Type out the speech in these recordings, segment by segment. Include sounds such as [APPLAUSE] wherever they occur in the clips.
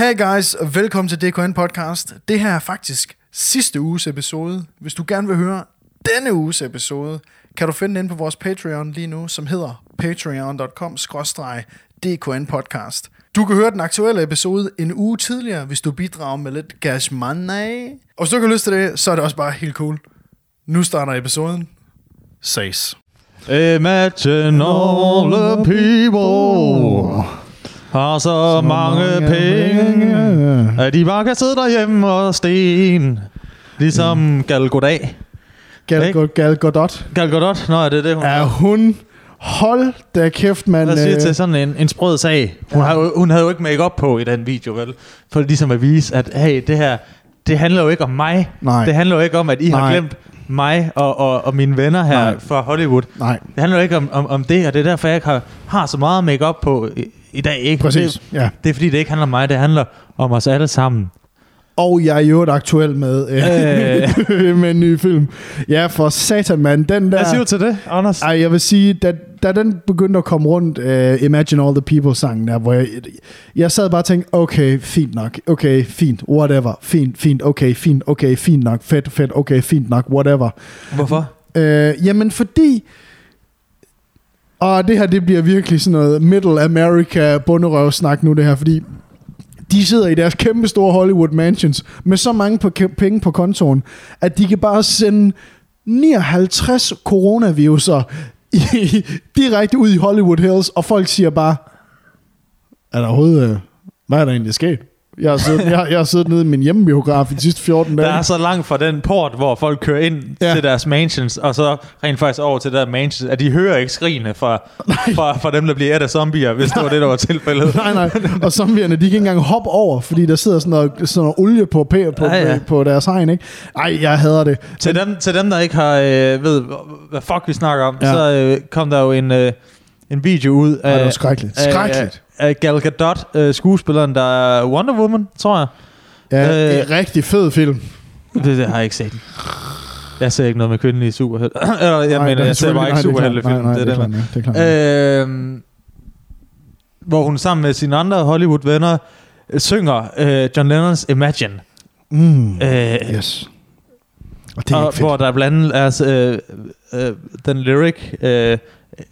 Hey guys, og velkommen til DKN Podcast. Det her er faktisk sidste uges episode. Hvis du gerne vil høre denne uges episode, kan du finde den på vores Patreon lige nu, som hedder patreon.com DKN Podcast. Du kan høre den aktuelle episode en uge tidligere, hvis du bidrager med lidt cash money. Og hvis du ikke har lyst til det, så er det også bare helt cool. Nu starter episoden. Ses. Imagine all the people har så mange, mange penge, penge. at de bare kan sidde derhjemme og sten. Ligesom mm. Gal Goddag. Gal, Ikke? Gal Godot. Gal Godot? Nå, er det det, hun Er hun... Hold da kæft, mand. Hvad siger øh, til sådan en, en sprød sag? Hun, ja. havde, hun havde jo ikke make på i den video, vel? For ligesom at vise, at hey, det her, det handler jo ikke om mig. Nej. Det handler jo ikke om, at I har Nej. glemt mig og, og, og mine venner her Nej. fra Hollywood. Nej, Det handler jo ikke om, om, om det, og det er derfor, jeg ikke har, har så meget make på i, i dag. Ikke? præcis. Det, Ja. det er fordi, det ikke handler om mig, det handler om os alle sammen. Og jeg er jo aktuel med, øh, [LAUGHS] med en ny film. Ja, for satan, mand. Den der... Hvad siger du til det, Anders? Ej, jeg vil sige, da, da den begyndte at komme rundt, uh, Imagine All the People-sangen der, hvor jeg, jeg sad bare og tænkte, okay, fint nok, okay, fint, whatever, fint, fint, okay, fint, okay, fint nok, fedt, fedt, okay, fint nok, whatever. Hvorfor? Uh, jamen, fordi... Og det her, det bliver virkelig sådan noget Middle America bunderøvsnak nu, det her, fordi de sidder i deres kæmpe store Hollywood mansions med så mange på, penge på kontoen, at de kan bare sende 59 coronaviruser i, direkte ud i Hollywood Hills, og folk siger bare, er der overhovedet, øh, hvad er der egentlig sket? Jeg har siddet, jeg, jeg har siddet nede i min hjemmebiograf i de sidste 14 Der dage. er så langt fra den port, hvor folk kører ind Ja. ja. til deres mansions, og så rent faktisk over til der mansions, at de hører ikke skrigene fra, fra, fra dem, der bliver et af zombier, hvis det var det, der var tilfældet. Nej, nej. Og zombierne, de kan ikke engang hoppe over, fordi der sidder sådan noget, sådan noget olie på, på, på, Ja, ja. på deres hegn, ikke? Ej, jeg hader det. Til dem, til dem, der ikke har øh, ved, hvad fuck vi snakker om, Ja. ja. så øh, kom der jo en, øh, en video ud Ej, det var af, skrækkeligt. af, Skrækkeligt. Af Gal Gadot, øh, skuespilleren, der er Wonder Woman, tror jeg. Ja, øh, en rigtig fed film. Det, det har jeg ikke set. Jeg ser ikke noget med kvindelige superhelte. Eller, [CLEARS THROAT] jeg Nej, mener, jeg ser bare ikke superheltefilm. Nej, nej, det er det, klart, det er klart. Øhm, hvor hun sammen med sine andre Hollywood-venner øh, synger øh, John Lennons Imagine. Mm, Øh, yes. Og det er og, hvor der blandt andet er øh, øh, den lyric øh,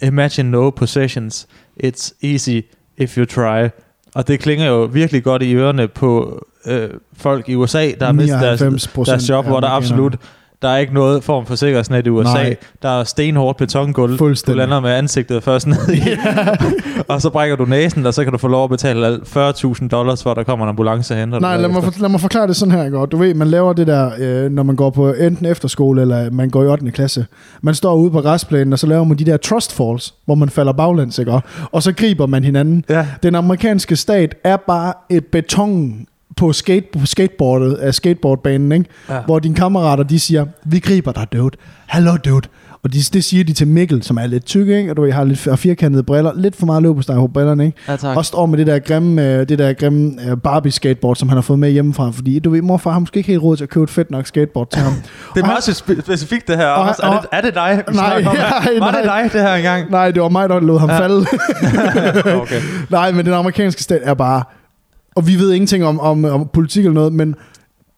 Imagine no possessions, it's easy if you try. Og det klinger jo virkelig godt i ørerne på øh, folk i USA, der har mistet deres, 99% deres job, hvor der absolut der er ikke noget form for sikkerhedsnet i USA. Nej. Der er stenhårdt betongulv. Du lander med ansigtet først ned i. [LAUGHS] og så brækker du næsen, og så kan du få lov at betale alt 40.000 dollars, for at der kommer en ambulance og henter Nej, lad mig, for, lad mig forklare det sådan her, godt. Du ved, man laver det der, øh, når man går på enten efterskole, eller man går i 8. klasse. Man står ude på græsplænen, og så laver man de der trust falls, hvor man falder baglæns, ikke? Og så griber man hinanden. Ja. Den amerikanske stat er bare et beton på, skate, på skateboardet af skateboardbanen, ikke? Ja. hvor dine kammerater de siger, vi griber dig, dude. Hallo, dude. Og de, det siger de til Mikkel, som er lidt tyk, ikke? og du har lidt firkantede briller, lidt for meget løb på på brillerne, ikke? Ja, tak. Og står med det der grimme, øh, det der grimme øh, Barbie skateboard, som han har fået med hjemmefra, fordi du ved, morfar har måske ikke helt råd til at købe et fedt nok skateboard til ham. [LAUGHS] Det er Og meget spe- specifikt det her, og- Anders. Er det, er det dig, Nej, nej, Var det nej. dig, det her engang? Nej, det var mig, der lod ham ja. falde. [LAUGHS] okay. [LAUGHS] Nej, men den amerikanske stat er bare... Og vi ved ingenting om, om, om politik eller noget, men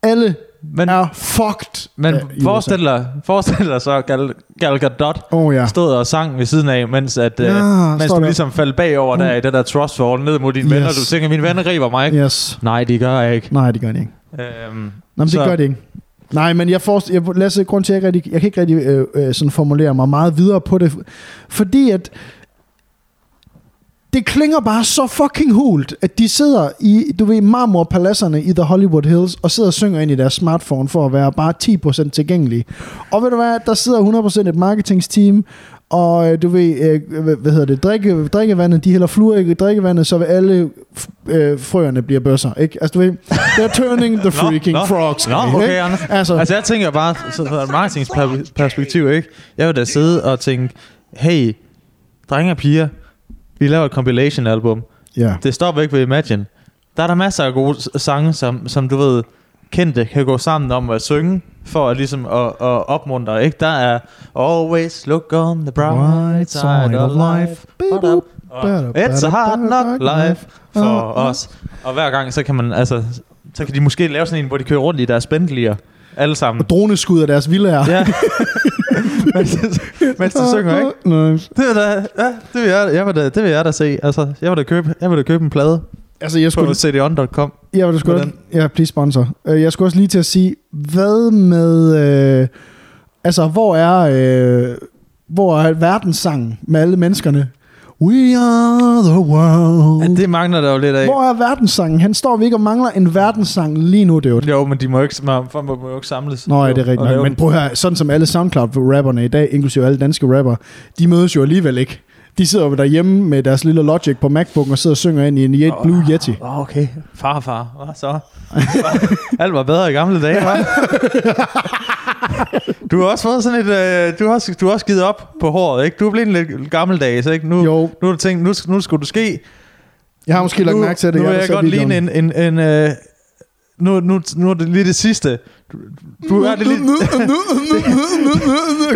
alle Men, er fucked. men øh, i forestil dig, forestil dig så Gal, Gal Gadot. Oh, ja. stod og sang ved siden af, mens, at, Ja, ja, mens du ligesom faldt bagover der i det der trust fall ned mod dine yes. venner. Yes. Du tænker, mine venner griber mig ikke? Yes. Nej, de gør jeg ikke. Nej, det gør det ikke. Øhm, men det gør det ikke. Nej, men jeg, forst- jeg, os, grund til, at jeg, rigtig, jeg kan ikke rigtig øh, øh, sådan formulere mig meget videre på det, fordi at det klinger bare så fucking hult, at de sidder i, du ved, marmorpaladserne i The Hollywood Hills, og sidder og synger ind i deres smartphone for at være bare 10% tilgængelige. Og ved du hvad, der sidder 100% et marketingsteam, og øh, du ved, øh, hvad, hedder det, drikke, drikkevandet, de hælder fluor i drikkevandet, så vil alle øh, frøerne bliver bøsser, ikke? Altså du ved, they're turning the [LAUGHS] freaking nå, frogs. Nå, ikke? okay, Anders. Altså, Altså, jeg tænker bare, så fra et marketingsperspektiv, ikke? Jeg vil da sidde og tænke, hey, drenge og piger, vi laver et compilation-album. ja. Det stopper ikke ved Imagine. Der er der masser af gode sange, som, som du ved, kendte kan gå sammen om at synge, for at ligesom at, at opmuntre, ikke? Der er Always look on the bright side of life. Ba-da, It's a hard knock life for os. Og hver gang, så kan man, altså, så kan de måske lave sådan en, hvor de kører rundt i deres Bentley'er. Alle sammen. Og droneskud af deres villager. Ja. mens, de, mens de synger, ikke? Nice. Det vil da, ja, det vil jeg, jeg vil da, det vil jeg da se. Altså, jeg vil da købe, jeg vil da købe en plade Altså, jeg på skulle, cdon.com. jeg vil sgu Hvordan? ja, please sponsor. Øh, Jeg skulle også lige til at sige, hvad med, øh, altså, hvor er, øh, hvor er verdenssangen med alle menneskerne? We are the world. Ja, det mangler der jo lidt af. Hvor er verdenssangen? Han står vi ikke og mangler en verdenssang lige nu, det er jo. Jo, men de må jo ikke, man, folk må jo ikke samles. Nå, ja, det er rigtigt. nok. Men en- prøv at høre, sådan som alle SoundCloud-rapperne i dag, inklusive alle danske rapper, de mødes jo alligevel ikke. De sidder jo derhjemme med deres lille Logic på MacBook og sidder og synger ind i en Yeti Blue Yeti. Åh, okay. Far, far. Hvad så? Alt var bedre i gamle dage, hva'? [LAUGHS] Du har også fået sådan et... Øh, du, har, du har også givet op på håret, ikke? Du er blevet lidt gammeldags, ikke? Nu, Jo. nu har du tænkt, nu, nu skulle du ske... Jeg har måske lagt nu, mærke til det. Nu vil da jeg set godt ligne en... en, en øh, nu, nu, nu er det lige det sidste. Du, du er det lige...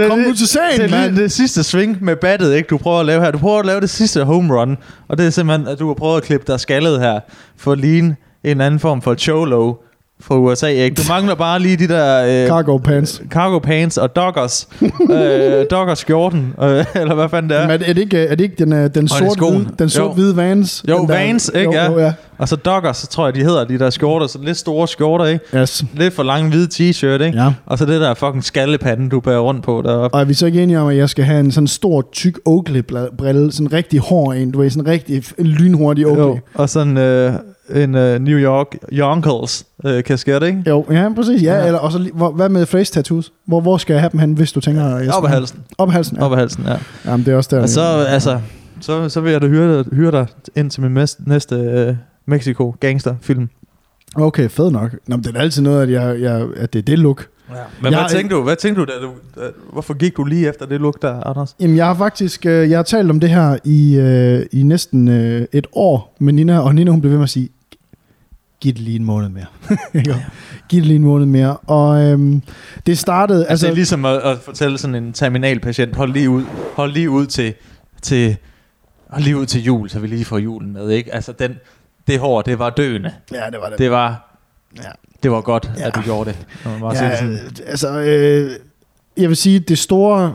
Kom nu til det, sagen, er lige mand. det sidste swing med battet, ikke? Du prøver at lave her. Du prøver at lave det sidste home run. Og det er simpelthen, at du har prøvet at klippe dig skaldet her. For at ligne en anden form for cholo fra USA, ikke? Du mangler bare lige de der... Øh, Cargo pants. cargo pants og doggers. [LAUGHS] øh, doggers skjorten. Øh, eller hvad fanden det er. Men er det ikke, er det ikke den, øh, den sort skoen. hvide, den sort Jo. hvide Vans? Jo, den der, Vans, ikke? Jo, Ja. jo, ja. Og så doggers, så tror jeg, de hedder de der skjorter. Så lidt store skjorter, ikke? Yes. Lidt for lang hvide t-shirt, ikke? Ja. Og så det der fucking skallepande, du bærer rundt på deroppe. Og er vi så ikke enige om, at jeg skal have en sådan stor, tyk Oakley-brille, sådan en rigtig hård en, du ved, sådan en rigtig lynhurtig Oakley. Jo, og sådan øh, en øh, New York Yonkers øh, kasket, ikke? Jo, ja, præcis. Ja, Ja. ja. Eller, og så, hvor, hvad med face tattoos? Hvor, hvor skal jeg have dem hen, hvis du tænker... Skal Op ad halsen. Op ad halsen, ja. Op ad halsen, ja. Jamen, det er også der. Og så, altså, så, så vil jeg da hyre dig, hyre dig ind til min næste, næste øh, Mexico gangsterfilm. Okay, fed nok. Nå, men det er altid noget, at, jeg, jeg, at det er det look. Ja. Men Jeg- hvad tænkte du, hvad tænkte du, da du da, hvorfor gik du lige efter det look der, Anders? Jamen, jeg har faktisk øh, jeg har talt om det her i, øh, i næsten øh, et år med Nina, og Nina hun blev ved med at sige, giv det lige en måned mere. [LAUGHS] Ikke? giv det lige en måned mere. Og øhm, det startede... Altså, Altså, det er ligesom at, at fortælle sådan en terminalpatient, hold lige ud, hold lige ud til, til, hold lige ud til jul, så vi lige får julen med, ikke? Altså, den, det hår, det var døende. ja, det var det. Det var, Ja. det var godt, Ja. at du gjorde det. Bare ja, sådan. altså, øh, jeg vil sige, det store,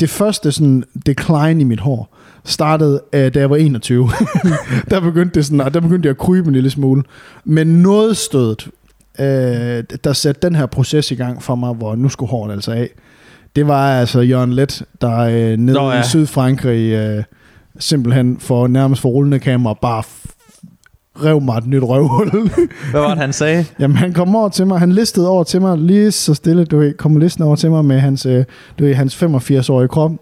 det første sådan decline i mit hår, startede, øh, da jeg var 21. [LAUGHS] der begyndte det sådan, der begyndte jeg at krybe en lille smule. Men noget stødet, øh, der satte den her proces i gang for mig, hvor nu skulle håret altså af. Det var altså Jørgen Let, der øh, nede Nå, ja. i Sydfrankrig øh, simpelthen for nærmest for rullende kamera bare rev mig et nyt røvhul. [LAUGHS] Hvad var det, han sagde? Jamen, han kom over til mig, han listede over til mig, lige så stille, du ved, kom listen over til mig med hans, øh, du ved, hans 85-årige krop.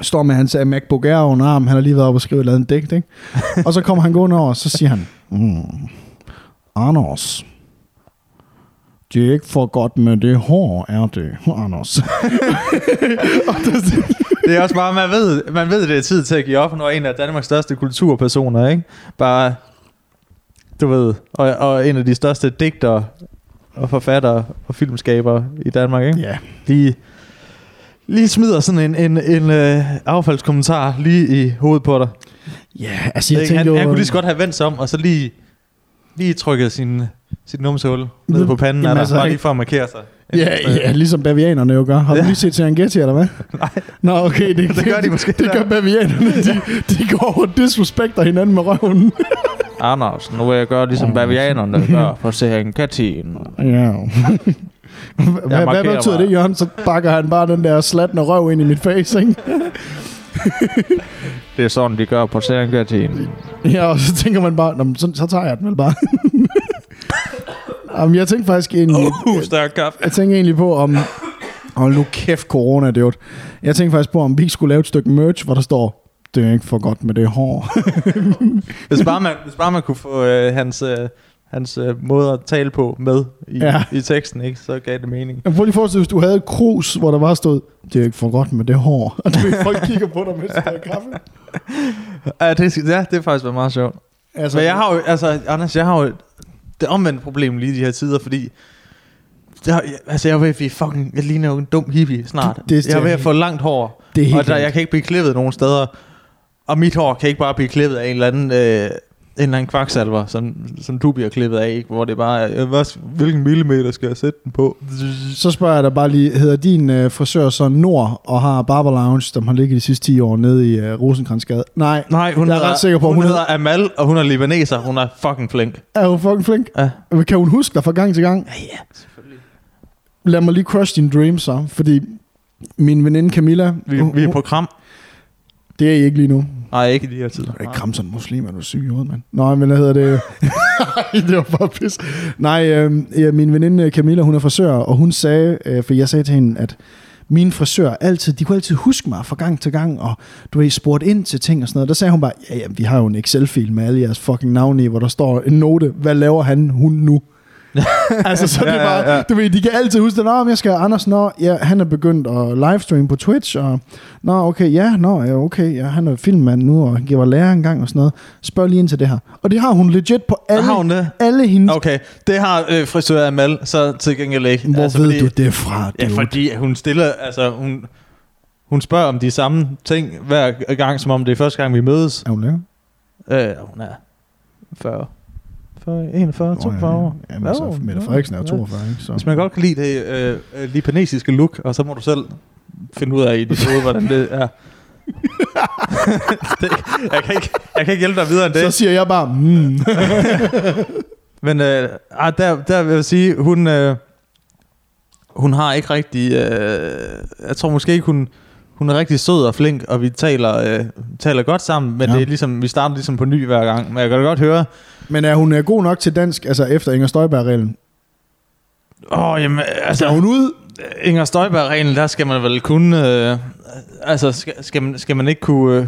Står med hans uh, MacBook Air under arm, han har lige været oppe og skrive lavet en digt, ikke? [LAUGHS] Og så kommer han gående over, og så siger han, mm, Anders, det er ikke for godt med det hår, er det, Anders? [LAUGHS] Det er også bare, man ved, man ved, det er tid til at give op, når en af Danmarks største kulturpersoner, ikke? Bare, du ved, og, og en af de største digtere og forfattere og filmskabere i Danmark, ikke? ja, Lige, lige smider sådan en, en, en øh, affaldskommentar lige i hovedet på dig. ja, altså jeg Ikke? tænker han, jo... han kunne lige så godt have vendt sig om, og så lige, lige trykket sin, sit numsehul ned på panden, Jamen Jamen, altså, altså, bare lige for at markere sig. Ja, ja, ligesom bavianerne jo gør. Har du Ja. lige set Serengeti, eller hvad? [LAUGHS] Nej. Nå, okay. Det, Det gør de måske Det gør bavianerne. De, de går og disrespekter hinanden med røven. [LAUGHS] Anders, nu vil jeg gøre ligesom bavianerne gør for Serengeti'en. Ja. [LAUGHS] hvad, hvad betyder bare. det, Jørgen? Så bakker han bare den der slatne røv ind i mit face, ikke? Det er sådan, de gør på Serengeti'en. Ja, og så tænker man bare, "Nå, men så, så tager jeg den vel bare. Jamen, jeg tænkte faktisk egentlig... Uh, stærk kaffe. Jeg tænker egentlig på, om... Hold nu kæft, corona, det Jeg tænkte faktisk på, om vi ikke skulle lave et stykke merch, hvor der står, det er ikke for godt med det hår. [LAUGHS] Hvis bare man, hvis bare man kunne få øh, hans, øh, hans øh, måde at tale på med i, Ja. i teksten, ikke, så gav det mening. Jeg prøv lige forestille, hvis du havde et krus, hvor der bare stod, det er ikke for godt med det hår. Og du folk kigger på dig med sådan kaffe. Ja, det, ja, det er faktisk været meget sjovt. Altså, Men jeg har jo, altså, Anders, jeg har jo det omvendte problem lige i de her tider, fordi det har, altså, jeg er ved at blive fucking, jeg ligner jo en dum hippie snart. Det- det- jeg er ved at få langt hår, det er og der, jeg kan ikke blive klippet nogen steder. Og mit hår kan ikke bare blive klippet af en eller anden, øh, en eller anden kvaksalver, som, som du bliver klippet af, ikke? hvor det bare er, øh, hvad, hvilken millimeter skal jeg sætte den på? Så spørger jeg dig bare lige, hedder din øh, frisør så Nord og har Barber Lounge, som har ligget de sidste 10 år nede i øh, Rosenkransgade? Nej, Nej, hun, Jeg er hedder, ret sikker på, hun, hun hedder Amal, og hun er libaneser. Hun er fucking flink. er hun fucking flink? Ja. Kan hun huske dig fra gang til gang? Ja, ja, selvfølgelig. Lad mig lige crush din dreams så, fordi min veninde Camilla, Vi, hun- vi er på kram. Det er I ikke lige nu. Nej, ikke i de her tider. Du er ikke kram sådan muslim, er du syg i hovedet, mand? Nej, men hvad hedder det? [LAUGHS] det var bare pis. Nej, øh, min veninde Camilla, hun er frisør, og hun sagde, øh, for jeg sagde til hende, at mine frisører altid, de kunne altid huske mig fra gang til gang, og du ved, spurgt ind til ting og sådan noget. Der sagde hun bare, ja, ja, vi har jo en Excel-fil med alle jeres fucking navne i, hvor der står en note, hvad laver han, hun nu? [LAUGHS] altså, så det er Ja, ja, ja. du ved, de kan altid huske det. Nå, jeg skal, Anders, nå, ja, han er begyndt at livestream på Twitch, og nå, okay, ja, nå, ja, okay, ja, han er filmmand nu, og giver lærer engang og sådan noget. Spørg lige ind til det her. Og det har hun legit på alle, Har hun det? alle hendes... Okay, det har øh, frisør Amal så til gengæld ikke. Hvor altså, ved fordi, du det fra? Ja, fordi hun stiller, altså hun, hun spørger om de samme ting hver gang, som om det er første gang, vi mødes. Er hun lækker? Øh, hun er 40, 40 41, 42 år. Ja, men altså, Jo, Mette Frederiksen er jo ja. 42, ikke? Så. Hvis man godt kan lide det øh, øh, libanesiske look, og så må du selv finde ud af i dit hoved, hvordan det er. [LAUGHS] det, jeg, kan ikke, jeg kan ikke hjælpe dig videre end det. så siger jeg bare, mm. [LAUGHS] Men øh, ah, der, der vil jeg sige, hun, øh, hun har ikke rigtig... Øh, jeg tror måske ikke, hun, hun er rigtig sød og flink, og vi taler, øh, taler godt sammen, men Ja. det er ligesom, vi starter ligesom på ny hver gang. Men jeg kan da godt høre, Men er hun øh, god nok til dansk, altså efter Inger Støjberg-reglen? åh, oh, jamen, altså, Er hun ud? Inger Støjberg-reglen, der skal man vel kunne... Øh, altså, skal, skal, man, skal man ikke kunne, øh,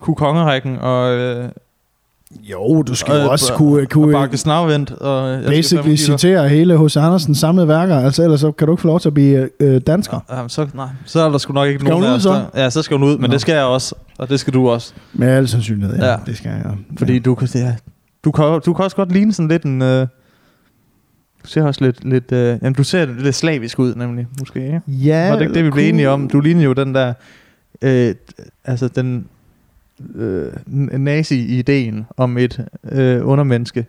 kunne kongerækken og, øh, Jo, du skal jo og, også og, kunne, og kunne bakke snavvendt. Og jeg basically citere hele H.C. Andersens samlede værker, altså ellers så kan du ikke få lov til at blive øh, dansker. Ja, så, nej, så er der sgu nok ikke Skal nogen af ud os, så? der- Ja, så skal hun ud, men Nå. det skal jeg også, og det skal du også. Med al sandsynlighed, ja. Ja. Det skal jeg. Fordi ja. du kan ja, du kan, du kan også godt ligne sådan lidt en... Øh, du ser også lidt... lidt øh, jamen, du ser lidt slavisk ud, nemlig, måske, ikke? Ja, Var det ikke det, vi blev enige om? Du ligner jo den der... Øh, altså, den øh, nazi-ideen om et øh, undermenneske.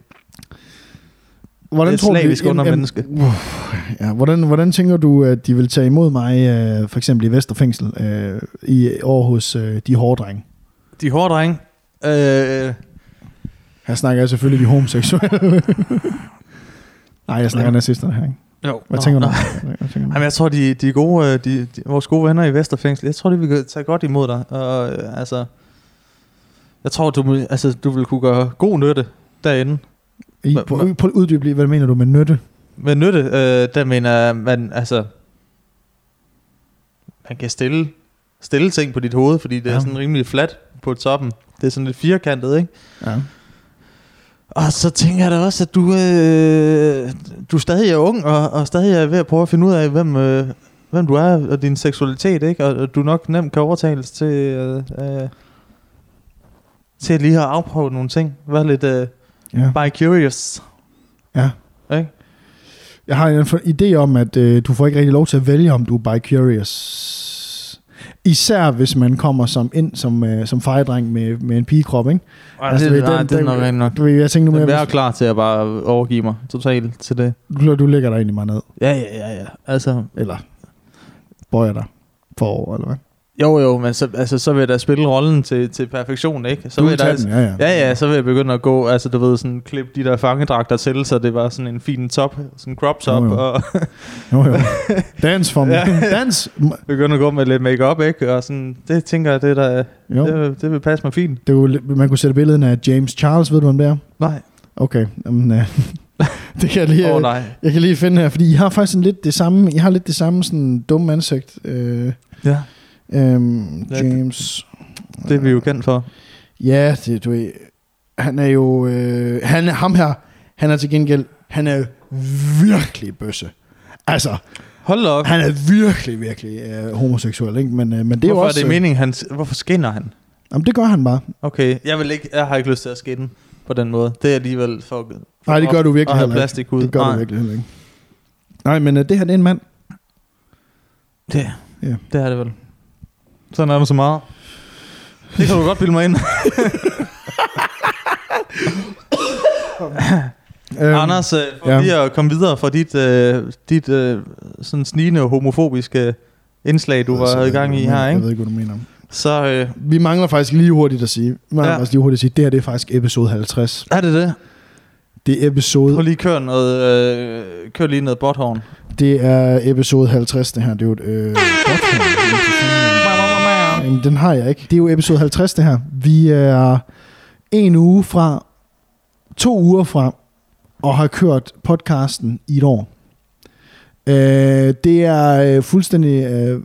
Hvordan et tror du, slavisk jamen, undermenneske. jamen, uff, ja, hvordan, hvordan tænker du, at de vil tage imod mig, øh, for eksempel i Vesterfængsel, øh, i år hos øh, de hårde drenge? De hårde drenge... Øh, Her snakker jeg selvfølgelig de homoseksuelle. [LAUGHS] Nej, jeg snakker Ja. nazisterne her, ikke? jo, Hvad nå, tænker du? nå. Hvad tænker du? [LAUGHS] Jamen, jeg tror, de, de er gode, øh, de, de, vores gode venner i Vesterfængsel, jeg tror, de vil tage godt imod dig. Og, øh, altså, jeg tror, du, altså, du vil kunne gøre god nytte derinde. I, på, på uddyb lige, hvad mener du med nytte? Med nytte, øh, der mener man, altså, man kan stille, stille ting på dit hoved, fordi det ja. Ja. er sådan rimelig fladt på toppen. Det er sådan lidt firkantet, ikke? Ja. Og så tænker jeg da også, at du, øh, du stadig er ung, og, og stadig er ved at prøve at finde ud af, hvem, øh, hvem du er, og din seksualitet, ikke? Og, og du nok nemt kan overtales til, øh, øh, til lige at afprøve nogle ting. Vær lidt øh, ja. by curious, ja. ikke? Jeg har en idé om, at øh, du får ikke rigtig lov til at vælge, om du er bi-curious. Især hvis man kommer som ind som, øh, som fejedreng med, med en pigekrop, ikke? Ej, Altså, det, ved, nej, den- det er den- nok rent nok. Du jeg tænker nu mere, jeg er klar til at bare overgive mig totalt til det. du, du lægger dig egentlig meget ned, Ja, ja, ja, ja. Altså, eller bøjer dig forover, eller hvad? Jo, jo, men så, altså, så vil jeg da spille rollen til, til perfektion, ikke? Så du vil jeg da, den, ja, ja. Ja, ja, så vil jeg begynde at gå, altså du ved, sådan klippe de der fangedragter til, så det var sådan en fin top, sådan en crop top, Jo, jo. og Jo, jo. [LAUGHS] Dans for mig. Ja. Dans. begynde at gå med lidt makeup ikke? Og sådan, det tænker jeg, det, der, Jo. det, det vil passe mig fint. Det lidt- man kunne sætte billedet af James Charles, ved du om det er? Nej. Okay, jamen, øh, [LAUGHS] det kan jeg lige, oh, nej. jeg kan lige finde her, fordi I har faktisk en lidt det samme, I har lidt det samme sådan dumme ansigt. Øh, Ja, øhm, Ja, det- James. det er vi jo kendt for. Ja, det, du ved, han er jo, øh, han er ham her, han er til gengæld, han er virkelig bøsse. Altså, Hold op. han er virkelig, virkelig øh, homoseksuel, ikke? Men, øh, men det er hvorfor jo også... er det meningen, han, hvorfor skinner han? Jamen, det gør han bare. Okay, jeg, vil ikke, jeg har ikke lyst til at skinne på den måde. Det er alligevel for, for Nej, det gør du virkelig heller ikke. plastik ud. Det gør Nej, du virkelig heller ikke. Nej, men øh, det her, det er en mand. Det, Ja. det er det vel. Sådan er der så meget. Det kan du godt bilde mig ind. Øhm, Anders, øh, for ja. lige at komme videre fra dit, øh, dit øh, sådan snigende homofobiske indslag, du var i gang i her, Jeg ikke? ved ikke, hvad du mener. Så øh, Vi mangler faktisk lige hurtigt at sige. Vi mangler Ja. lige hurtigt at sige, det her det er faktisk episode 50. er det det? Det er episode, Prøv lige at køre noget, øh, kør lige noget botthorn. det er episode 50, det her. Det er jo et, øh, Jamen, den har jeg ikke. Det er jo episode 50, det her. Vi er en uge fra, to uger fra, og har kørt podcasten i et år. Øh, det er øh, fuldstændig øh,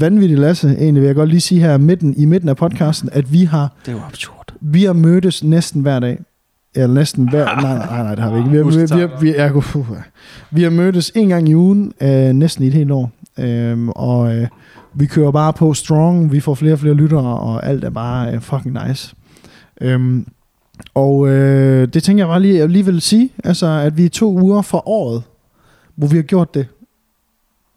vanvittigt, Lasse. Egentlig vil jeg godt lige sige her midten, i midten af podcasten, at vi har, Det er jo absurd. vi har mødtes næsten hver dag. Eller næsten hver... [LAUGHS] Nej, nej, nej, det har vi ikke. Vi har, vi, vi, vi, vi, er, vi har mødtes en gang i ugen, øh, næsten i et helt år. Øhm, og øh, vi kører bare på strong. Vi får flere og flere lyttere, og alt er bare øh, fucking nice. Øhm, og øh, det tænker jeg bare lige, jeg lige vil sige, altså, at vi er to uger for året, hvor vi har gjort det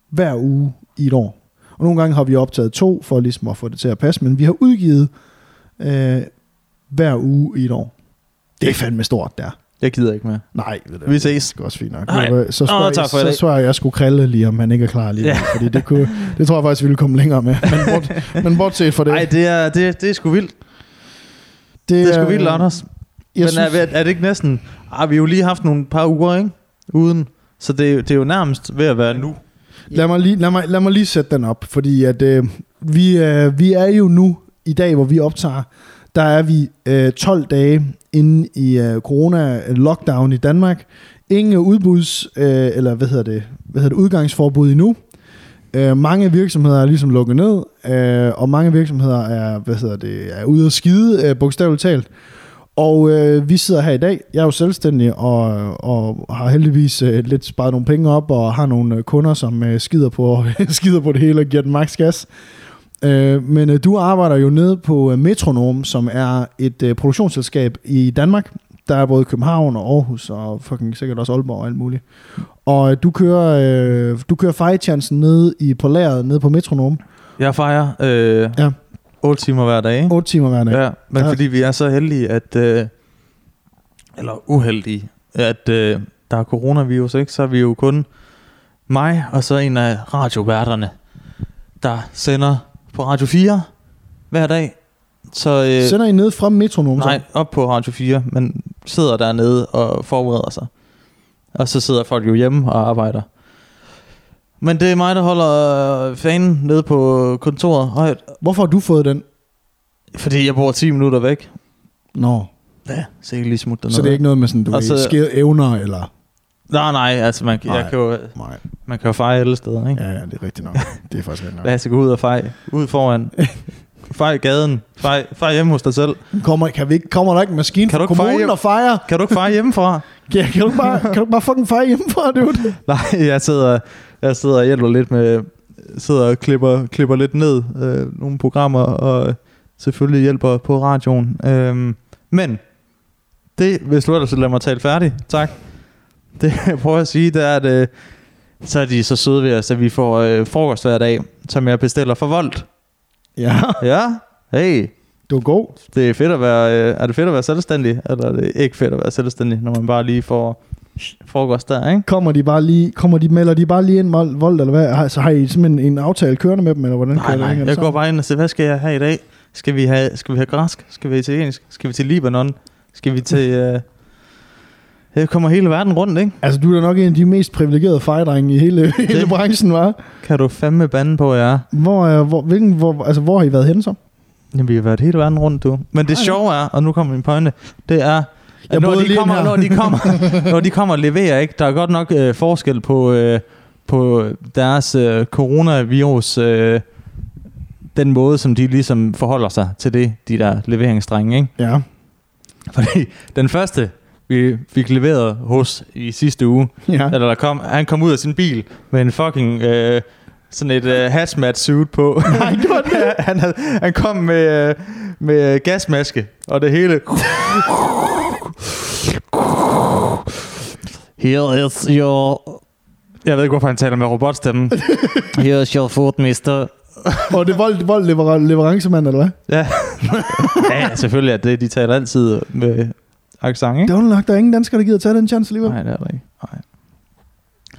hver uge i et år. Og nogle gange har vi optaget to, for ligesom at få det til at passe, men vi har udgivet øh, hver uge i et år. Det er fandme stort, der. Jeg gider ikke mere. Nej, ved du, Vi ses. Det er også fint nok. Nej. Så tak for i så spørger jeg, jeg skulle krille lige, om han ikke er klar lige. Ja. Fordi det, kunne, det tror jeg faktisk, vi ville komme længere med. Men, bort, [LAUGHS] men bortset fra det. Nej, det er, det, det er sgu vildt. Det er sgu vildt, Anders. Jeg Men synes, er, er det ikke næsten... Ah, vi har jo lige haft nogle par uger, ikke? Uden. Så det, er jo- det er jo nærmest ved at være nu. lad, mig lige, lad, mig, lad mig lige sætte den op, fordi at, øh, vi, øh, vi er jo nu, i dag, hvor vi optager, der er vi øh, 12 dage inde i øh, corona-lockdown øh, i Danmark. Ingen udbuds, øh, eller hvad hedder det, hvad hedder det udgangsforbud endnu. Øh, mange virksomheder er ligesom lukket ned, øh, og mange virksomheder er, hvad hedder det, er ude at skide, øh, bogstaveligt talt. Og øh, vi sidder her i dag. Jeg er jo selvstændig og, og har heldigvis øh, lidt sparet nogle penge op og har nogle øh, kunder, som øh, skider, på, [LAUGHS] skider på det hele og giver den maks gas. Øh, men øh, du arbejder jo nede på øh, Metronom, som er et øh, produktionsselskab i Danmark. Der er både København og Aarhus og fucking sikkert også Aalborg og alt muligt. Og øh, du kører, øh, du kører fejchancen nede i, på lageret nede på Metronom. Jeg fejrer øh, Ja. 8 timer hver dag, ikke? 8 timer hver dag. Ja, men Ja. fordi vi er så heldige, at... Øh, eller uheldige, at øh, der er coronavirus, ikke? Så er vi jo kun mig og så en af radioværterne, der sender på Radio 4 hver dag. Så øh, Sender I ned fra Metronom? så? nej, op på Radio 4, men sidder dernede og forbereder sig. Og så sidder folk jo hjemme og arbejder. Men det er mig, der holder fanen nede på kontoret højt, Hvorfor har du fået den? fordi jeg bor 10 minutter væk. Nå, Ja, så jeg kan lige smutte dernede. så det er ikke noget med sådan, du Og ved, så- skede evner, eller... Nej, nej, altså man, kan- jeg Nej. kan jo, Nej, man kan jo feje alle steder, ikke? ja, ja, det er rigtigt nok. Det er faktisk rigtigt nok. Lad os gå ud og feje. Ud foran. Fej gaden. Fej, fej hjemme hos dig selv. Kommer, kan vi ikke, kommer der ikke en maskine Kan du ikke feje kommunen hjem? og fejre? Kan du ikke feje hjemmefra? [LAUGHS] Ja, kan du bare, kan du bare fucking fejre hjemmefra, dude? Nej, jeg sidder, jeg sidder og hjælper lidt med, sidder og klipper, klipper lidt ned øh, nogle programmer, og selvfølgelig hjælper på radioen. Øhm, men, det, hvis du ellers vil lade mig tale færdig, tak. [LAUGHS] Det jeg prøver at sige, det er, at øh, så er de så søde ved os, at vi får øh, frokost hver dag, som jeg bestiller for Volt. Ja, Ja, hey, du er god. det er fedt at være, øh, er det fedt at være selvstændig, eller er det ikke fedt at være selvstændig, når man bare lige får frokost der, ikke? Kommer de bare lige, kommer de, melder de bare lige ind vold, eller hvad? Så har I simpelthen en aftale kørende med dem, eller hvordan Nej, kan nej, det hænge jeg går bare ind og siger, hvad skal jeg have i dag? Skal vi have, skal vi have græsk? Skal vi have italiensk? Skal vi til Libanon? Skal vi til... Øh... Jeg kommer hele verden rundt, ikke? Altså, du er da nok en af de mest privilegerede fejdrenge i hele, [LAUGHS] hele branchen, var. Kan du fandme bande på, er? Hvor, er- hvor, hvilken, hvor, altså, hvor har I været henne så? Jamen, vi har været hele verden rundt, du. Men det Ej, sjove er, og nu kommer min pointe, det er, at når de, kommer, ind her. når, de kommer, [LAUGHS] når de kommer og leverer, ikke? Der er godt nok øh, forskel på, øh, på deres øh, coronavirus, øh, den måde, som de ligesom forholder sig til det, de der leveringsdrenge, ikke? Ja. Fordi den første, vi fik leveret hos i sidste uge, Ja. eller der kom, han kom ud af sin bil med en fucking øh, sådan et øh, hazmat suit på. [LAUGHS] Nej, gjorde det? [LAUGHS] han, havde, han kom med, øh, med gasmaske og det hele. Here is your... Jeg ved ikke, hvorfor han taler med robotstemme. [LAUGHS] Here is your food, mister. Og det er vold, vold lever, leverancemand, eller hvad? Ja, ja, ja, selvfølgelig er det. De taler altid med accent, ikke? Det er nok, der er ingen danskere, der gider tage den chance alligevel. Nej, det er der ikke. Nej.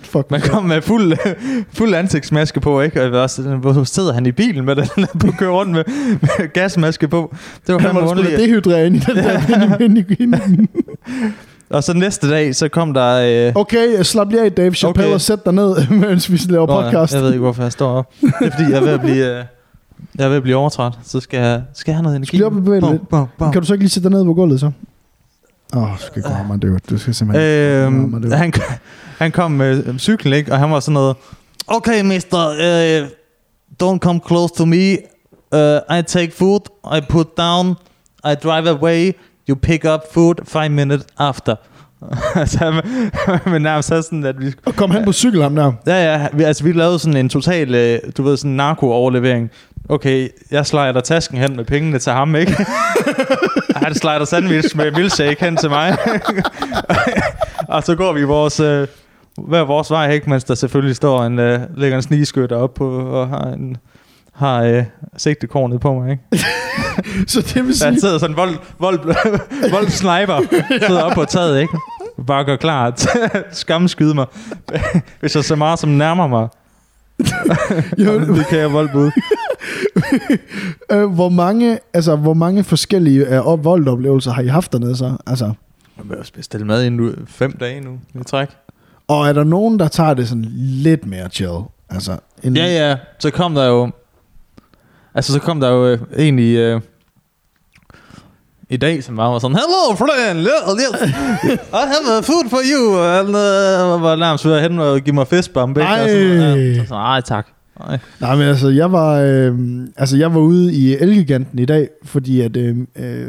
Fuck. Man kom med fuld, [LAUGHS] fuld ansigtsmaske på, ikke? Og også, hvor sidder han i bilen med den på [LAUGHS] køre rundt med, med gasmaske på? Det var Han fandme underligt. dehydrere ind i den der [LAUGHS] ind i, ind i, Og så næste dag, så kom der... Øh, Okay, slap lige af, Dave Chappelle, Okay. og sæt dig ned, mens vi laver Nå, podcast. Jeg ved ikke, hvorfor jeg står op. Det er fordi, jeg er ved at blive, øh, jeg er ved at blive overtræt. Så skal jeg, skal jeg have noget energi. Skal op og bevæge lidt? Kan du så ikke lige sætte dig ned på gulvet, så? Åh, oh, du skal gå mig, det Du skal simpelthen... Øhm, det han, han kom med øh, cyklen, ikke? Og han var sådan noget, Okay, mister, uh, don't come close to me. Uh, I take food, I put down, I drive away, you pick up food five minutes after. [LAUGHS] altså, han- men nærmest så sådan, at vi... Og kom han på cykel, ham der? Ja, ja, vi, altså vi lavede sådan en total, øh, du ved, sådan narko-overlevering. Okay, jeg slider tasken hen med pengene til ham, ikke? [LAUGHS] Han slider sandwich med milkshake hen til mig. [LAUGHS] og så går vi vores, øh, hver vores vej, ikke? Mens der selvfølgelig står en, øh, ligger en snigeskytter op på, og har en har øh, sigtekornet på mig, ikke? [LAUGHS] Så det vil sige... han sidder sådan vold, vold, vold sniper, sidder op på taget, ikke? Bare gør klar til at skamskyde mig, hvis jeg så meget som nærmer mig. Jo, det kan jeg vold ud. [LAUGHS] øh, hvor, mange, altså, hvor mange forskellige øh, voldoplevelser har I haft dernede så? Altså, Jeg vil også bestille mad i nu, fem dage nu i træk. og er der nogen, der tager det sådan lidt mere chill? Altså, en, Ja, ja. Så kom der jo... Altså, så kom der jo øh, egentlig... Øh, i dag, som bare var sådan, Hello, friend! Yeah. [LAUGHS] I have a food for you! Og han øh, var nærmest ved at hen og give mig fistbump, ikke? Og sådan, Ej. ja, så sådan, Ej, tak. Nej. Nej, men altså, jeg var, øh, altså, jeg var ude i Elgiganten i dag, fordi at øh, øh,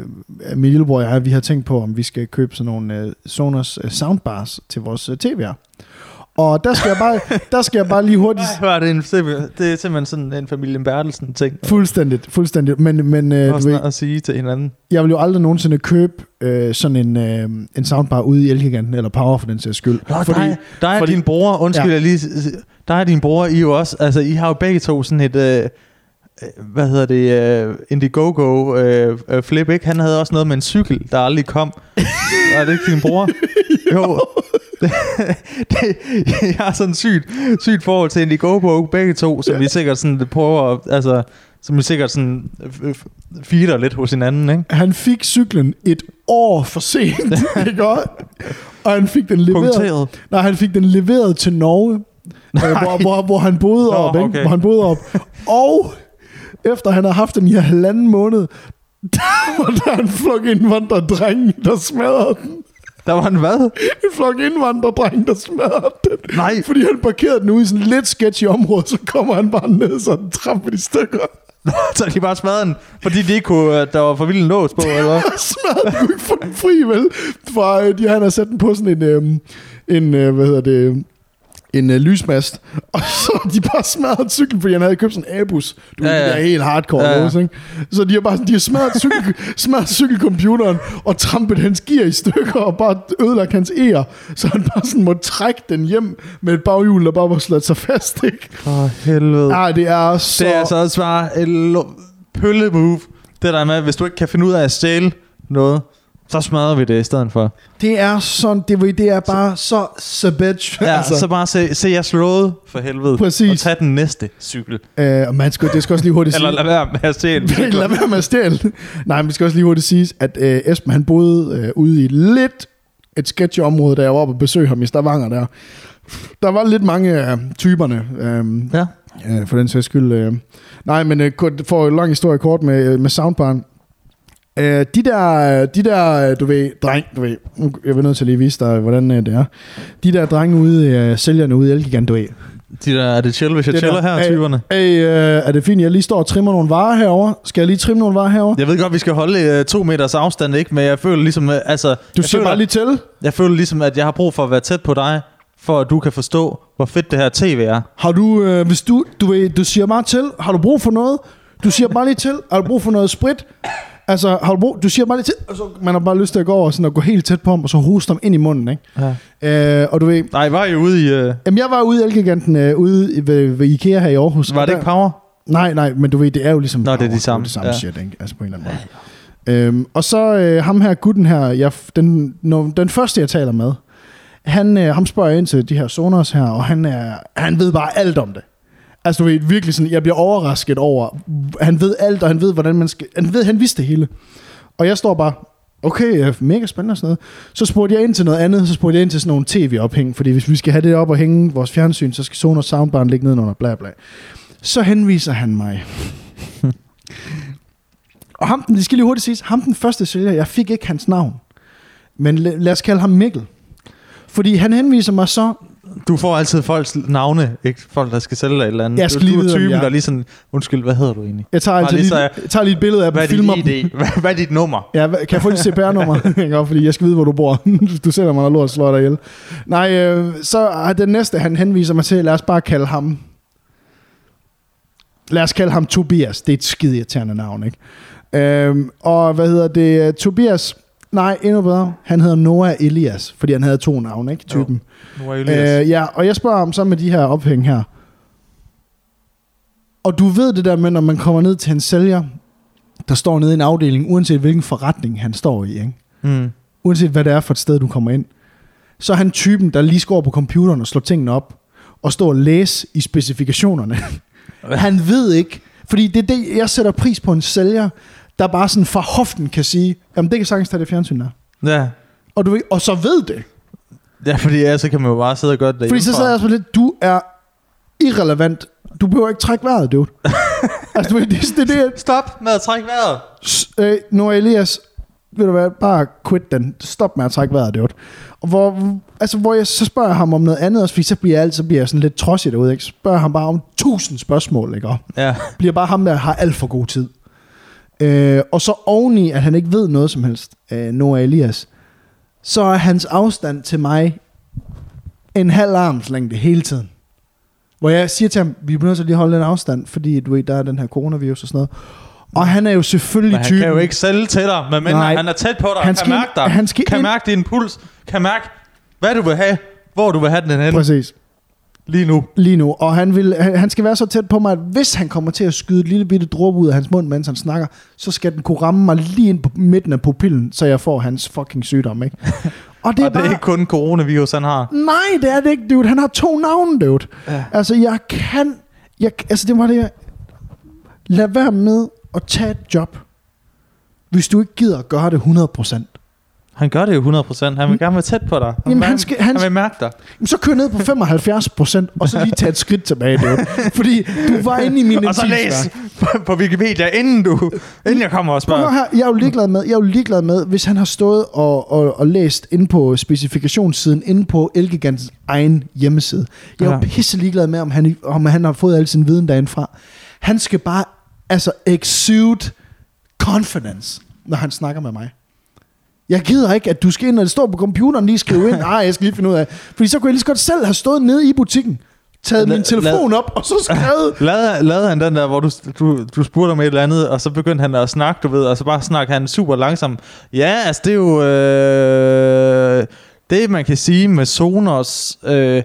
min lillebror og jeg, vi har tænkt på, om vi skal købe sådan nogle øh, Sonos øh, soundbars til vores øh, TV'er. Og der skal jeg bare, der skal jeg bare lige hurtigt... [LAUGHS] Hør, det er, en, det er simpelthen sådan en familien Bertelsen ting. Fuldstændigt, fuldstændigt. Men, men øh, du ved, at sige til hinanden. jeg vil jo aldrig nogensinde købe øh, sådan en, øh, en soundbar ude i Elgiganten, eller Power for den sags skyld. Nå, fordi, dig, dig og fordi- din bror, undskyld, Ja. jeg lige, dig og din bror, I er jo også, altså I har jo begge to sådan et, øh, øh, hvad hedder det, øh, Indiegogo øh, øh, flip, ikke? Han havde også noget med en cykel, der aldrig kom. Var [LAUGHS] det ikke din bror? jo. [LAUGHS] det, jeg har sådan sygt, sygt forhold til Indiegogo, begge to, som vi sikkert sådan prøver, at- altså, som vi sikkert sådan feeder lidt hos hinanden, ikke? Han fik cyklen et år for sent, [LAUGHS] ikke også? Og han fik den leveret. Punkteret. Nej, han fik den leveret til Norge, øh, hvor, hvor, hvor han boede Nå, op, ikke? okay. Hvor han boede op. Og efter han havde haft den i halvanden måned, [LAUGHS] der var der en flok indvandrerdreng, der smadrede den. Der var en hvad? En flok indvandrerdreng, der smadrede den. Nej. Fordi han parkerede den ude i sådan lidt sketchy område, så kommer han bare ned, så den tramper de stykker. [LAUGHS] Så de bare smadrede den, fordi de ikke kunne, at der var for vild en lås på, eller hvad? [LAUGHS] smadret. Du kunne ikke få den fri, vel? For øh, de, han har sat den på sådan en, øh, en øh, hvad hedder det, en øh, lysmast. [LAUGHS] Og så de bare smadret cyklen, fordi han havde købt sådan en Abus. Du ja, Ja, det er helt hardcore Ja, ja. ja. ikke? Så de har bare de har smadret, cykel, smadret cykelcomputeren og trampet hans gear i stykker og bare ødelagt hans eger. Så han bare sådan måtte trække den hjem med et baghjul, der bare var slået sig fast, ikke? For helvede. Ej, det er så... Det er altså også bare et lo- pølle-move. Det der med, hvis du ikke kan finde ud af at stjæle noget, så smadrer vi det i stedet for. Det er sådan, det, det er bare så savage. Ja, altså. så bare se, se jer slået for helvede. Præcis. Og tag den næste cykel. Øh, og man skal, det skal også lige hurtigt sige... Eller lad være med at stjæle. [LAUGHS] Lad være med at stjæle. Nej, men det skal også lige hurtigt siges, at øh, Esben han boede øh, ude i lidt et sketchy område, da jeg var oppe og besøgte ham i Stavanger der. Der var lidt mange af typerne, øh, Ja. øh, for den sags skyld. Øh. Nej, men øh, for en lang historie kort med, øh, med soundbaren. Øh, de der, de der, øh, du ved, dreng, du ved, jeg vil nødt til at lige vise dig, hvordan øh, det er. De der drenge ude, øh, sælgerne ude i Elgigant, du ved. De der, er det chill, hvis jeg Det chiller der- her, typerne? Hey, øh, er det fint, jeg lige står og trimmer nogle varer herover? Skal jeg lige trimme nogle varer herover? Jeg ved godt, vi skal holde uh, to meters afstand, ikke? Men jeg føler ligesom, uh, altså... Du siger bare lige til. Jeg føler ligesom, at jeg har brug for at være tæt på dig, for at du kan forstå, hvor fedt det her tv er. Har du, øh, hvis du, du, ved, du siger bare til, har du brug for noget? Du siger bare lige til, har du brug for noget sprit? Altså, har du brug, du siger bare lige til, og så man har bare lyst til at gå over sådan og gå helt tæt på ham, og så hoste ham ind i munden, ikke? Ja. Øh, og du ved, Nej, var I ude i... Uh, jamen jeg var ude i Elgiganten, øh, ude i- ved, ved Ikea her i Aarhus. var det der, ikke Power? Nej, nej, men du ved, det er jo ligesom... Nå, det er de power, samme, Det samme ja. shit, ikke? Altså på en eller anden måde. Øhm, og så øh, ham her, gutten her, jeg, den, no, den første, jeg taler med, han, øh, ham spørger ind til de her Sonos her, og han, er, han ved bare alt om det. Altså du ved, virkelig sådan, jeg bliver overrasket over, han ved alt, og han ved, hvordan man skal, han ved, han vidste det hele. Og jeg står bare, okay, mega spændende og sådan noget. Så spurgte jeg ind til noget andet, så spurgte jeg ind til sådan nogle tv-ophæng, fordi hvis vi skal have det op og hænge vores fjernsyn, så skal Sonos soundbar ligge nedenunder, bla bla. Så henviser han mig. [LAUGHS] og ham, den- det skal lige hurtigt siges, ham den første sælger, jeg fik ikke hans navn. Men lad os kalde ham Mikkel. Fordi han henviser mig så, du får altid folks navne, ikke folk, der skal sælge dig et eller andet. Jeg skal du, lige du er vide, typen, jeg- der lige sådan, undskyld, hvad hedder du egentlig? jeg tager, altså lige så- jeg tager lige et billede af dem, Hvad er filmer dit dem. ID? Hvad, hvad er dit nummer? Ja, kan jeg få dit CPR-nummer? [LAUGHS] Fordi jeg skal vide, hvor du bor. [LAUGHS] du sælger mig noget lort og slår dig ihjel. Nej, øh, så er den næste, han henviser mig til, lad os bare kalde ham... Lad os kalde ham Tobias. Det er et skide irriterende navn, ikke? Øhm, og hvad hedder det? Tobias... Nej, endnu bedre. Han hedder Noah Elias, fordi han havde to navne, ikke? Typen. Nu er Elias. Øh, ja, og jeg spørger ham så med de her ophæng her. Og du ved det der med, når man kommer ned til en sælger, der står nede i en afdeling, uanset hvilken forretning han står i, ikke? Mm. uanset hvad det er for et sted, du kommer ind, så er han typen, der lige over på computeren og slår tingene op, og står og læse i specifikationerne. [LAUGHS] han ved ikke, fordi det er det, jeg sætter pris på en sælger, der bare sådan fra hoften kan sige, jamen det kan sagtens tage det fjernsyn der. Ja. Og, du, og så ved det. ja, fordi ja, så kan man jo bare sidde og gøre det Fordi så sad jeg så lidt, du er irrelevant. Du behøver ikke trække vejret, dude. [LAUGHS] altså, du det, det, det, Stop med at trække vejret. S- øh, Noah Elias, ved du hvad, bare quit den. Stop med at trække vejret, det Og hvor, altså, hvor jeg så spørger ham om noget andet også, fordi så bliver jeg, altid, så bliver jeg sådan lidt trodsig derude, ikke? Så spørger ham bare om tusind spørgsmål, ikke? Og Ja. bliver bare ham, der har alt for god tid. Øh, og så oveni, at han ikke ved noget som helst, øh, Noah Elias, så er hans afstand til mig en halv armslængde hele tiden. Hvor jeg siger til ham, vi bliver nødt til lige at holde den afstand, fordi du ved, der er den her coronavirus og sådan noget. Og han er jo selvfølgelig Men han typen... kan jo ikke sælge til dig, medmindre Nej. han er tæt på dig, Han skal kan mærke dig, han skal kan ind- mærke din puls, kan mærke, hvad du vil have, hvor du vil have den hen Præcis. Lige nu. lige nu. Og han, vil, han, han skal være så tæt på mig, at hvis han kommer til at skyde et lille bitte dråbe ud af hans mund, mens han snakker, så skal den kunne ramme mig lige ind på midten af pupillen, så jeg får hans fucking sygdom, ikke? [LAUGHS] Og det er, og det bare, er ikke kun coronavirus, han har. Nej, det er det ikke, dude. Han har to navne, dude. Ja. Altså, jeg kan... Jeg, altså, det var det, jeg... Lad være med at tage et job, hvis du ikke gider at gøre det 100%. Han gør det jo 100%. Han vil gerne være tæt på dig. Han, Jamen, vil, han skal- han han vil mærke dig. Så kør ned på 75%, og så lige tage et skridt tilbage, dude. Fordi du var inde i min Og så læs på, på Wikipedia, inden du, inden jeg kommer og spørger. her, jeg er jo ligeglad med, jeg er jo ligeglad med, hvis han har stået og, og, og læst inde på specifikationssiden, inde på Elgigants egen hjemmeside. Jeg er jo pisse ligeglad med, om han, om han har fået al sin viden derindfra. Han skal bare, altså, exude confidence, når han snakker med mig. Jeg gider ikke, at du skal ind, og det står på computeren, lige skrive ind, [LAUGHS] nej, jeg skal lige finde ud af. Fordi så kunne jeg lige så godt selv have stået nede i butikken, taget Lad- min telefon op, og så skrevet, [LAUGHS] Lavede, lavede han den der, hvor du, du, du spurgte om et eller andet, og så begyndte han at snakke, du ved, og så bare snakke han super langsomt. Ja, altså det er jo... Øh, det man kan sige med Sonos øh,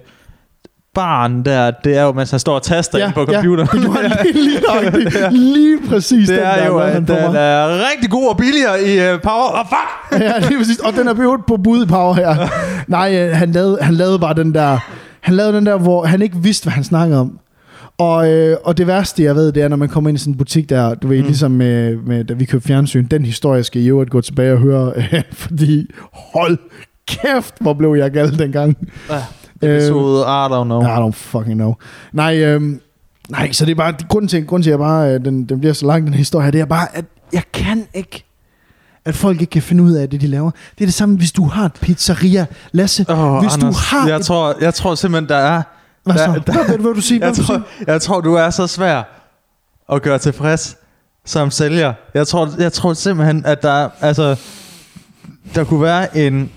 barn der, det er jo, mens han står og taster ja, ind på computeren. [LAUGHS] Ja, det var lige, lige, nøjagtigt. [LAUGHS] lige præcis den det er der, jo, han den mig. er rigtig god og billigere i uh, Power. Og fuck! [LAUGHS] ja, lige præcis. Og den er behøvet på bud i power her. Nej, øh, han lavede, han lavede bare den der... Han lavede den der, hvor han ikke vidste, hvad han snakkede om. Og, øh, og det værste, jeg ved, det er, når man kommer ind i sådan en butik der, du ved, mm. ligesom med, med, da vi købte fjernsyn, den historie skal I jo gå tilbage og høre, øh, fordi hold kæft, hvor blev jeg gal dengang. Episode, I don't know. I don't fucking know. Nej, øhm, nej, så det er bare, grunden til, grunden til, at jeg bare, øh, den, den bliver så lang, den her historie, det er bare, at jeg kan ikke, at folk ikke kan finde ud af det, de laver. Det er det samme, hvis du har et pizzeria. Lasse, Oh, hvis du har jeg, et- tror, jeg tror simpelthen, der er... hvad så? der- der- Hvad du sige? Hvad Jeg du tror, sige? jeg tror, du er så svær at gøre tilfreds som sælger. Jeg tror, jeg tror simpelthen, at der, altså, der kunne være en,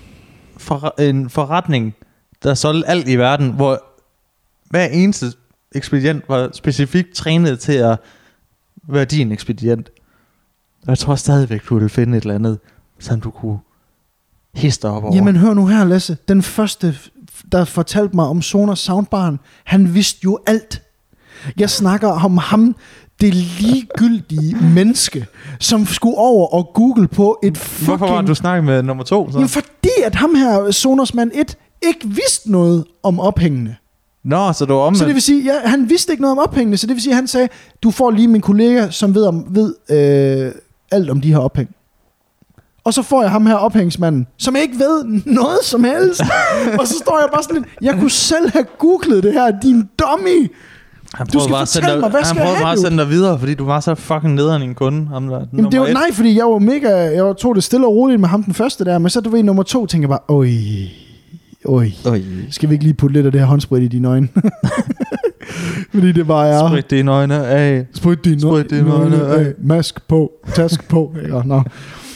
for, en forretning, der solgte alt i verden, hvor hver eneste ekspedient var specifikt trænet til at være din ekspedient. Og jeg tror stadigvæk, du ville finde et eller andet, som du kunne hisse dig op over. Jamen hør nu her, Lasse. Den første, der fortalte mig om Sonos Soundbaren, han vidste jo alt. Jeg snakker om ham, det ligegyldige menneske, som skulle over og google på et fucking... Hvorfor var du snakket med nummer to? Så? Jamen fordi at ham her, Sonosman 1, ikke vidste noget om ophængende. Nå, så du var omvendt. Så det vil sige, ja, han vidste ikke noget om ophængende, så det vil sige, at han sagde, du får lige min kollega, som ved, om, ved øh, alt om de her ophæng. Og så får jeg ham her ophængsmanden, som ikke ved noget som helst. [LAUGHS] og så står jeg bare sådan lidt, jeg kunne selv have googlet det her, din dummy. han du skal bare fortælle dig- mig, hvad han skal jeg prøvede bare at sende dig videre, fordi du var så fucking nederen en kunde. Ham der, Jamen, det var, nej, fordi jeg var mega, jeg tog det stille og roligt med ham den første der, men så du ved, nummer to, tænker jeg bare, øj, øj, Øj. skal vi ikke lige putte lidt af det her håndsprit i dine øjne? [LAUGHS] fordi det bare er... Sprit dine øjne af. Sprit dine Sprit dine øjne øjne af. af. Mask på, task på. [LAUGHS] Ikke? Nå.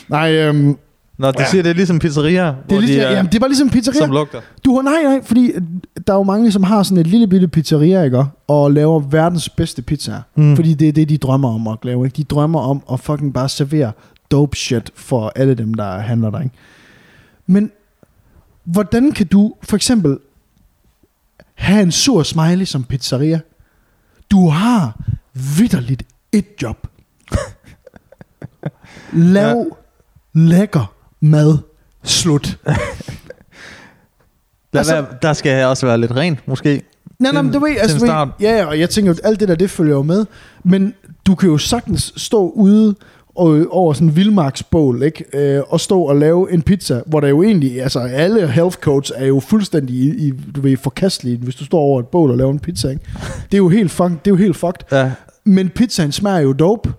Nej, øhm, Nå, du Ja. siger, det er ligesom pizzeria, det, er ligesom, de er, jamen, det er bare ligesom pizzeria. som lugter. Du har nej, nej, fordi der er jo mange, som har sådan et lille bitte pizzeria, ikke? Og laver verdens bedste pizzaer. Mm. Fordi det er det, de drømmer om at lave. Ikke? De drømmer om at fucking bare servere dope shit for alle dem, der handler der. Ikke? Men hvordan kan du for eksempel have en sur smiley som pizzeria? Du har vidderligt et job. [LAUGHS] Lav ja. lækker mad. Slut. Der, Altså- altså, der skal også være lidt rent, måske. Nej, nej, men du ved, Til altså, du ved, ja, og jeg tænker jo, alt det der, det følger jo med. Men du kan jo sagtens stå ude og, over sådan en vildmarksbål, ikke? Øh, og stå og lave en pizza, hvor der jo egentlig, altså alle health coach er jo fuldstændig i, i, du ved, forkastelige, hvis du står over et bål og laver en pizza, ikke? Det er jo helt, fuck, det er jo helt fucked. Ja. Men pizzaen smager jo dope.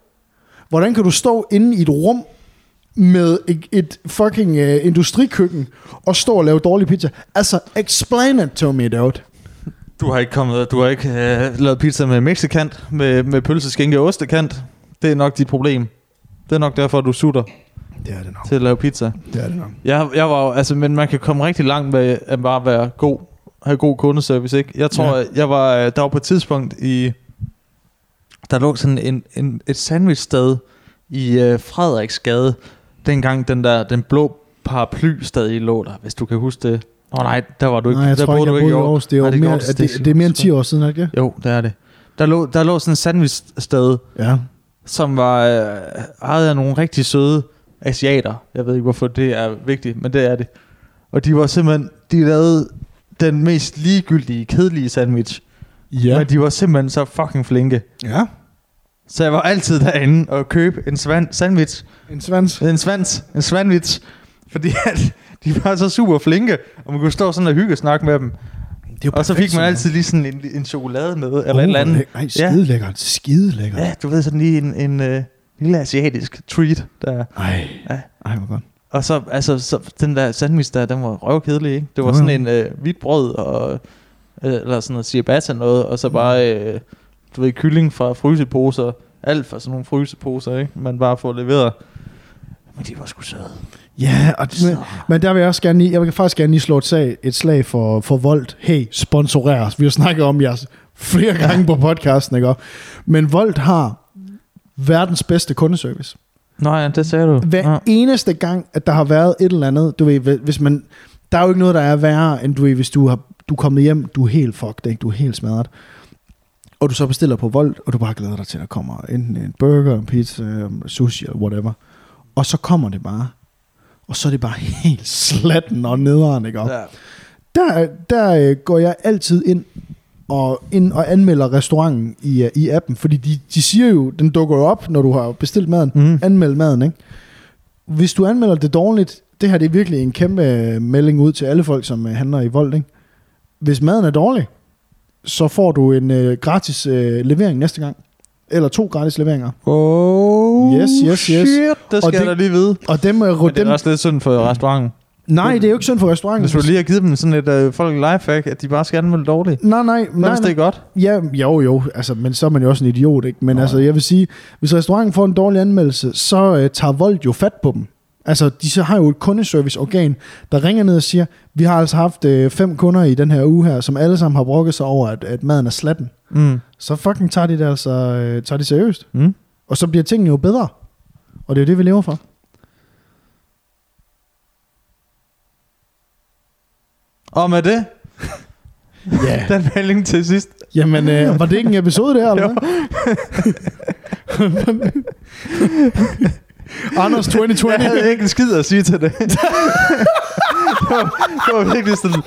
Hvordan kan du stå inde i et rum med et, et fucking uh, industrikøkken og stå og lave dårlig pizza? Altså, explain it to me, dude. Du har ikke kommet, du har ikke øh, lavet pizza med mexikant, med, med pølse, skinke og ostekant. Det er nok dit problem. Det er nok derfor, du sutter Det er det nok. til at lave pizza. Det er det nok. Jeg, jeg var jo, altså, men man kan komme rigtig langt med at bare være god, have god kundeservice, ikke? Jeg tror, Ja. jeg var, øh, der var på et tidspunkt i, der lå sådan en, en, et sandwichsted i øh, Frederiksgade, dengang den der, den blå paraply stadig lå der, hvis du kan huske det. Åh oh, nej, der var du ikke. Nej, jeg der tror ikke, jeg boede i. Aarhus. Det er, jo Nej, det mere, det, det, det er mere end 10 år siden, ikke? Jo, det er det. Der lå, der lå sådan en sandwichsted, Ja. Som var øh, ejet af nogle rigtig søde asiater. Jeg ved ikke, hvorfor det er vigtigt, men det er det. Og de var simpelthen, de lavede den mest ligegyldige, kedelige sandwich. Ja. Men de var simpelthen så fucking flinke. ja. Så jeg var altid derinde og købe en svan- sandwich. En svans. En svans. En sandwich. Fordi at [LAUGHS] de var så super flinke, og man kunne stå sådan og hygge og snakke med dem. Det jo Og så fik man altid lige sådan en, en chokolade med, eller noget. et eller Åh, andet. hvor læ- Ej, skide lækkert. Skide lækkert. Ja, du ved sådan lige en, en uh, lille asiatisk treat der. Ej. Ja. Ej, hvor godt. Og så, altså, så den der sandwich der, den var røvkedelig, ikke? Det var Jo, sådan jo. en øh, hvidt brød, og, øh, eller sådan noget ciabatta noget, og så bare, øh, du ved, kylling fra fryseposer. Alt fra sådan nogle fryseposer, ikke? Man bare får leveret. Men de var sgu søde. Ja, og, men, Så. men der vil jeg også gerne lige, jeg vil faktisk gerne lige slå et slag, et slag for, for Volt. Hey, sponsorer os. Vi har snakket om jeres flere gange på podcasten, ikke? Men Volt har verdens bedste kundeservice. Nå ja, det sagde du. Hver ja. eneste gang, at der har været et eller andet, du ved, hvis man, der er jo ikke noget, der er værre, end du ved, hvis du har, du er kommet hjem, du er helt fucked, ikke? du er helt smadret, og du så bestiller på Volt, og du bare glæder dig til, at der kommer enten en burger, en pizza, sushi eller whatever, og så kommer det bare, og så er det bare helt slatten og nederen, ikke? Og Ja. der, der øh, går jeg altid ind og, ind og anmelder restauranten i, øh, i appen, fordi de, de siger jo, den dukker jo op, når du har bestilt maden, Mm. anmeld maden, ikke? Hvis du anmelder det dårligt, det her det er virkelig en kæmpe øh, melding ud til alle folk, som handler i vold, ikke? Hvis maden er dårlig, så får du en øh, gratis øh, levering næste gang. Eller to gratis leveringer. Oh, Yes, yes, yes. Shit, det Og skal det- jeg da lige vide. Og dem, øh, Men det dem er også lidt synd for restauranten. nej, det er jo ikke synd for restauranten. Hvis du lige har givet dem sådan et øh, folk lifehack, at de bare skal anmelde dårligt. Nej, nej, Nej, nej, hvis det nej. er godt. Ja, jo, jo, altså, men så er man jo også en idiot, ikke? Men Nå, altså, jeg vil sige, hvis restauranten får en dårlig anmeldelse, så øh, tager Volt jo fat på dem. Altså, de så har jo et kundeserviceorgan, der ringer ned og siger, vi har altså haft øh, fem kunder i den her uge her, som alle sammen har brokket sig over, at, at maden er slatten. Mm. Så fucking tager de det altså øh, tager de seriøst. Mm. Og så bliver tingene jo bedre. Og det er jo det, vi lever for. Og med det, [LAUGHS] Ja. den melding til sidst. Jamen, øh, [LAUGHS] var det ikke en episode der, eller hvad? [LAUGHS] Anders 2020. Jeg havde ikke en skid at sige til det. Det, var, det var virkelig sådan...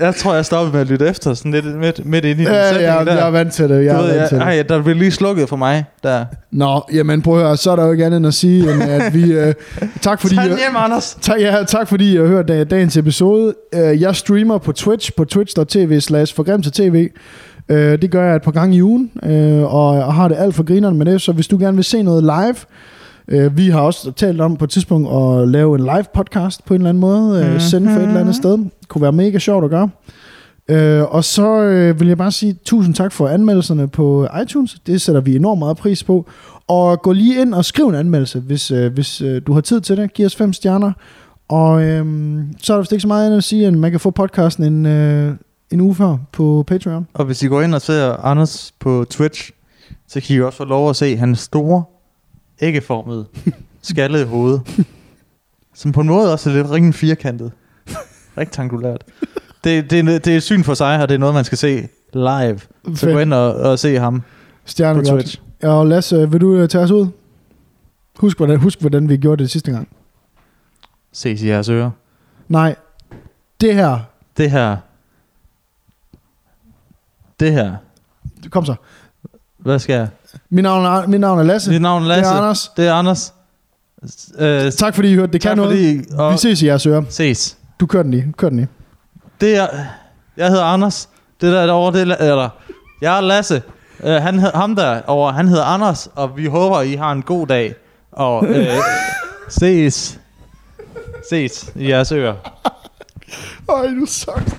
Jeg tror, jeg stoppede med at lytte efter, sådan lidt midt, midt inde i den Ja, sætning ja, der. jeg er vant til det. Jeg du er ved, vant jeg, til det. ej, der blev lige slukket for mig der. Nå, jamen prøv at høre, så er der jo ikke andet end at sige, end at vi... Øh, tak fordi... Tag hjem, Anders. Tak, ja, tak fordi I har hørt dag- dagens episode. Øh, Jeg streamer på Twitch, på twitch.tv slash forgrimte tv. Øh, Det gør jeg et par gange i ugen, øh, og har det alt for grineren med det, så hvis du gerne vil se noget live, øh, vi har også talt om på et tidspunkt at lave en live podcast på en eller anden måde, øh, sende for et eller andet sted. Det kunne være mega sjovt at gøre. Øh, og så øh, vil jeg bare sige tusind tak for anmeldelserne på iTunes. Det sætter vi enormt meget pris på. Og gå lige ind og skriv en anmeldelse, hvis, øh, hvis øh, du har tid til det. Giv os fem stjerner. Og øhm, så er der vist ikke så meget andet at sige, end man kan få podcasten en, øh, en uge før på Patreon. Og hvis I går ind og ser Anders på Twitch, så kan I også få lov at se hans store, æggeformede, [LAUGHS] skaldede hoved. Som på en måde også er lidt ringen firkantet. Rektangulært. Det, det, det er et syn for sig, og det er noget, man skal se live. Så gå ind og, og se ham på Stjerne Twitch. Ja, og Lasse, vil du øh, tage os ud? Husk hvordan, husk, hvordan vi gjorde det sidste gang. Ses i jeres ører. Nej, det her. Det her. Det her. Kom så. Hvad skal jeg? Mit navn er, mit navn er Lasse. Dit navn er Lasse. Det er Anders. Det er Anders. Øh, Tak fordi I hørte. Det kan noget. fordi... Og Vi ses i jeres ører. ses. Du kører den i. Kør den i. Det er... Jeg hedder Anders. Det der derovre, det er... Eller... Jeg er Lasse. Uh, han, ham der over, han hedder Anders, og vi håber, I har en god dag. Og uh, [LAUGHS] ses. Ses i jeres ører. Øj, du sucks.